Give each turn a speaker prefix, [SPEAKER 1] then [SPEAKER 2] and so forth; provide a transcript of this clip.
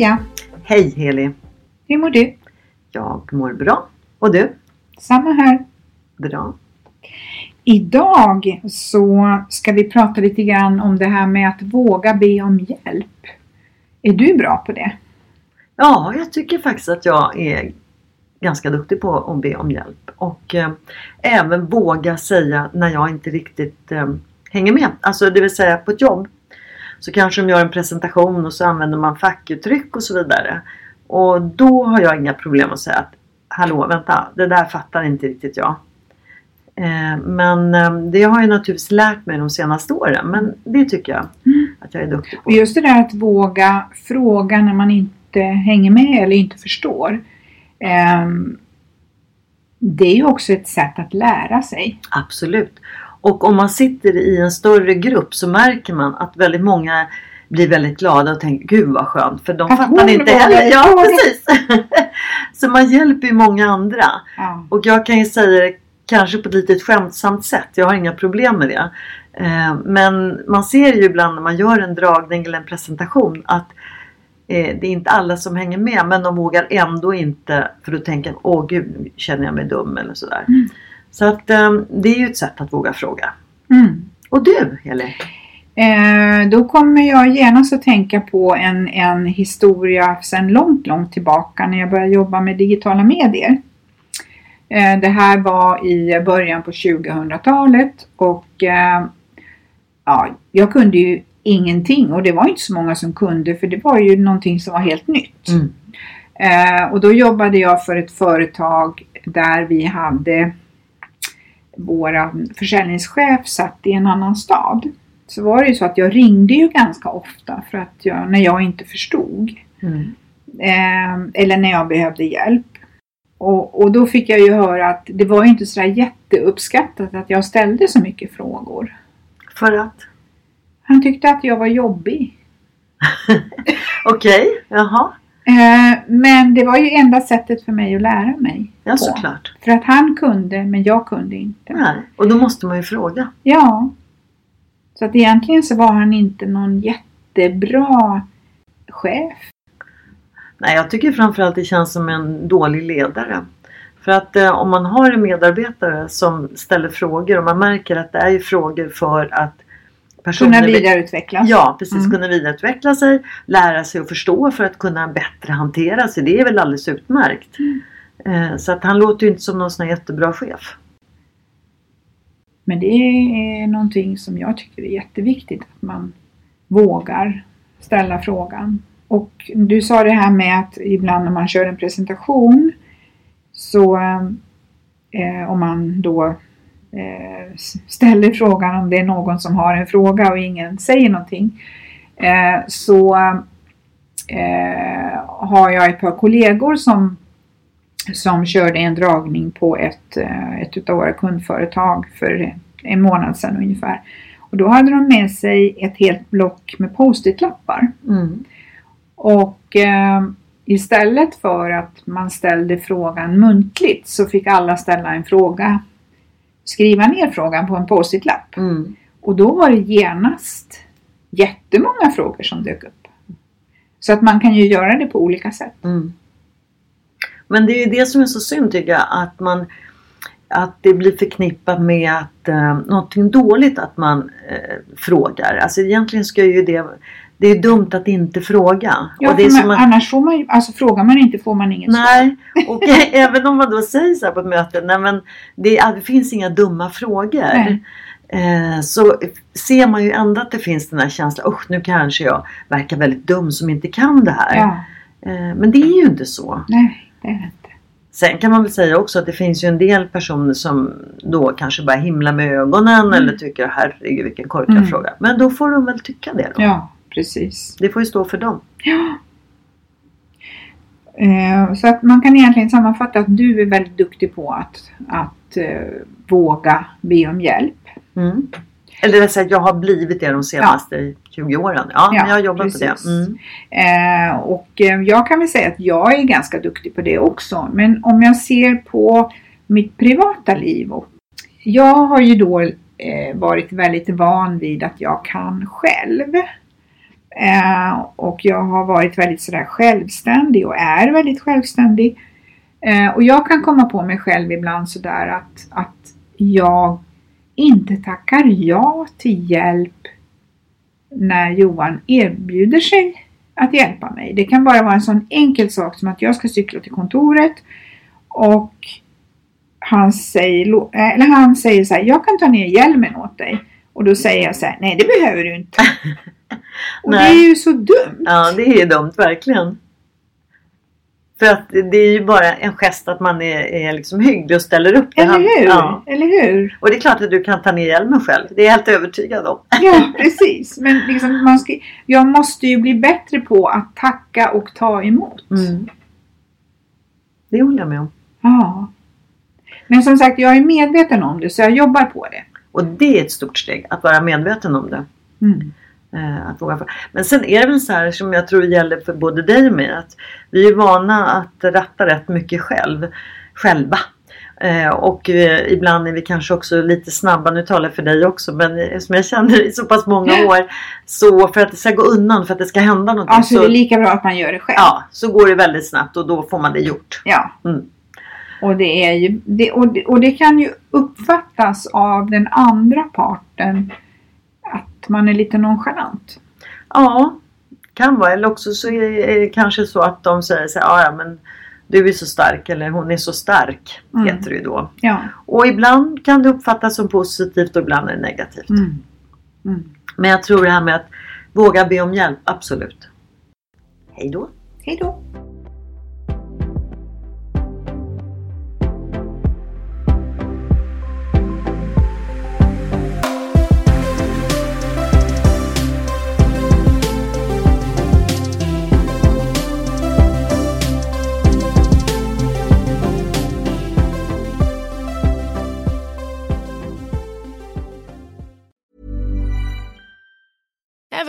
[SPEAKER 1] Hej Pia!
[SPEAKER 2] Hej Heli!
[SPEAKER 1] Hur mår du?
[SPEAKER 2] Jag mår bra. Och du?
[SPEAKER 1] Samma här.
[SPEAKER 2] Bra.
[SPEAKER 1] Idag så ska vi prata lite grann om det här med att våga be om hjälp. Är du bra på det?
[SPEAKER 2] Ja, jag tycker faktiskt att jag är ganska duktig på att be om hjälp. Och eh, även våga säga när jag inte riktigt eh, hänger med. Alltså det vill säga på ett jobb. Så kanske de gör en presentation och så använder man fackuttryck och så vidare. Och då har jag inga problem att säga att Hallå vänta, det där fattar inte riktigt jag. Eh, men eh, det har jag naturligtvis lärt mig de senaste åren. Men det tycker jag att jag är duktig på.
[SPEAKER 1] Och just det där att våga fråga när man inte hänger med eller inte förstår. ehm, det är ju också ett sätt att lära sig.
[SPEAKER 2] Absolut. Och om man sitter i en större grupp så märker man att väldigt många blir väldigt glada och tänker Gud vad skönt för de
[SPEAKER 1] Att
[SPEAKER 2] fattar inte heller. Ja precis. så man hjälper ju många andra.
[SPEAKER 1] Ja.
[SPEAKER 2] Och jag kan ju säga det kanske på ett litet skämtsamt sätt. Jag har inga problem med det. Eh, Men man ser ju ibland när man gör en dragning eller en presentation att eh, det är inte alla som hänger med men de vågar ändå inte för då tänker åh gud känner jag mig dum eller sådär.
[SPEAKER 1] Mm.
[SPEAKER 2] Så att eh, det är ju ett sätt att våga fråga.
[SPEAKER 1] Mm.
[SPEAKER 2] Och du Heli?
[SPEAKER 1] Eh, då kommer jag genast att tänka på en, en historia sedan långt, långt tillbaka när jag började jobba med digitala medier. Eh, det här var i början på 2000-talet och eh, ja, jag kunde ju ingenting och det var inte så många som kunde för det var ju någonting som var helt nytt.
[SPEAKER 2] Mm.
[SPEAKER 1] Eh, och då jobbade jag för ett företag där vi hade våra försäljningschef satt i en annan stad. Så var det ju så att jag ringde ju ganska ofta för att jag, när jag inte förstod.
[SPEAKER 2] Mm.
[SPEAKER 1] Eh, eller när jag behövde hjälp. Och, och då fick jag ju höra att det var inte så där jätteuppskattat att jag ställde så mycket frågor.
[SPEAKER 2] För att?
[SPEAKER 1] Han tyckte att jag var jobbig.
[SPEAKER 2] Okej, jaha.
[SPEAKER 1] Eh, men det var ju enda sättet för mig att lära mig.
[SPEAKER 2] Ja
[SPEAKER 1] på.
[SPEAKER 2] såklart.
[SPEAKER 1] För att han kunde, men jag kunde inte.
[SPEAKER 2] Nej. Och då måste man ju fråga.
[SPEAKER 1] Ja. Så att egentligen så var han inte någon jättebra chef.
[SPEAKER 2] Nej, jag tycker framförallt det känns som en dålig ledare. För att eh, om man har en medarbetare som ställer frågor och man märker att det är frågor för att personer
[SPEAKER 1] Kunna vidareutvecklas.
[SPEAKER 2] Ja, precis.
[SPEAKER 1] Mm.
[SPEAKER 2] Kunna vidareutveckla sig, lära sig att förstå för att kunna bättre hantera sig. Det är väl alldeles utmärkt.
[SPEAKER 1] Mm.
[SPEAKER 2] Eh, Så att han låter ju inte som någon sån här jättebra chef.
[SPEAKER 1] Men det är någonting som jag tycker är jätteviktigt. Att man vågar ställa frågan. Och du sa det här med att ibland när man kör en presentation så eh, om man då ställer frågan om det är någon som har en fråga och ingen säger någonting eh, så eh, har jag ett par kollegor som, som körde en dragning på ett, eh, ett av våra kundföretag för en månad sedan ungefär. Och då hade de med sig ett helt block med post-it-lappar.
[SPEAKER 2] Mm.
[SPEAKER 1] Och eh, istället för att man ställde frågan muntligt så fick alla ställa en fråga, skriva ner frågan på en post-it-lapp.
[SPEAKER 2] Mm.
[SPEAKER 1] Och då var det genast jättemånga frågor som dök upp. Så att man kan ju göra det på olika sätt.
[SPEAKER 2] Mm. Men det är ju det som är så synd tycker jag att man att det blir förknippat med att eh, någonting dåligt att man eh, frågar. Alltså egentligen ska ju det det är dumt att inte fråga.
[SPEAKER 1] Ja,
[SPEAKER 2] och det är
[SPEAKER 1] man,
[SPEAKER 2] att,
[SPEAKER 1] annars får man alltså frågar man inte får man inget svar.
[SPEAKER 2] Nej, och även om man då säger så här på ett möte, nej men det, det finns inga dumma frågor. Eh, så ser man ju ändå att det finns den här känslan, usch nu kanske jag verkar väldigt dum som inte kan det här.
[SPEAKER 1] Ja,
[SPEAKER 2] Eh, men det är ju inte så.
[SPEAKER 1] nej, det är det inte.
[SPEAKER 2] Sen kan man väl säga också att det finns ju en del personer som då kanske bara himlar med ögonen eller tycker herregud vilken korkad
[SPEAKER 1] Mm.
[SPEAKER 2] fråga. Men då får de väl tycka det då.
[SPEAKER 1] Ja, precis.
[SPEAKER 2] Det får ju stå för dem.
[SPEAKER 1] Ja. Eh, Så att man kan egentligen sammanfatta att du är väldigt duktig på att, att eh, våga be om hjälp.
[SPEAKER 2] Mm. Eller det vill säga, jag har blivit det de senaste 20 åren. Ja,
[SPEAKER 1] Ja,
[SPEAKER 2] men jag jobbar
[SPEAKER 1] precis.
[SPEAKER 2] på det. Mm.
[SPEAKER 1] Eh, och jag kan väl säga att jag är ganska duktig på det också. Men om jag ser på mitt privata liv. Och, jag har ju då varit väldigt van vid att jag kan själv. Eh, och jag har varit väldigt sådär självständig och är väldigt självständig. Eh, och jag kan komma på mig själv ibland sådär att, att jag inte tackar ja till hjälp när Johan erbjuder sig att hjälpa mig. Det kan bara vara en sån enkel sak som att jag ska cykla till kontoret och han säger, eh, eller han säger så här, jag kan ta ner hjälmen åt dig. Och då säger jag så här, nej det behöver du inte. och det
[SPEAKER 2] Nej.
[SPEAKER 1] är ju så dumt.
[SPEAKER 2] Ja, det är ju dumt verkligen. För att det är ju bara en gest att man är, är liksom hygglig och ställer upp. Det
[SPEAKER 1] Eller
[SPEAKER 2] hand-
[SPEAKER 1] hur?
[SPEAKER 2] Ja.
[SPEAKER 1] Eller hur?
[SPEAKER 2] Och det är klart att du kan ta ner hjälmen själv. Det är jag helt övertygad om.
[SPEAKER 1] Ja, precis. Men liksom, man ska, jag måste ju bli bättre på att tacka och ta emot.
[SPEAKER 2] Mm. Det håller jag med om.
[SPEAKER 1] Ja. Men som sagt, jag är medveten om det så jag jobbar på det.
[SPEAKER 2] Och det är ett stort steg, att vara medveten om det.
[SPEAKER 1] Mm.
[SPEAKER 2] Eh, att våga. Men sen är det väl så här som jag tror gäller för både dig och mig. Att vi är vana att ratta rätt mycket själv, själva. Eh, och eh, ibland är vi kanske också lite snabba, nu talar jag för dig också, men som jag känner i så pass många år. Så för att det ska gå undan, för att det ska hända någonting.
[SPEAKER 1] Alltså det
[SPEAKER 2] så,
[SPEAKER 1] är lika bra att man gör det själv.
[SPEAKER 2] ja, så går det väldigt snabbt och då får man det gjort.
[SPEAKER 1] Ja.
[SPEAKER 2] Mm.
[SPEAKER 1] Och, det är ju, det, och, det, och det kan ju uppfattas av den andra parten man är lite nonchalant.
[SPEAKER 2] Ja, kan vara. Eller också så är det kanske så att de säger så här, "Ja, ja men du är så stark eller hon är så stark.
[SPEAKER 1] Mm.
[SPEAKER 2] Heter det ju då.
[SPEAKER 1] Ja.
[SPEAKER 2] Och ibland kan det uppfattas som positivt och ibland är det negativt.
[SPEAKER 1] Mm. Mm.
[SPEAKER 2] Men jag tror det här med att våga be om hjälp, absolut. Hej då!
[SPEAKER 1] Hej då!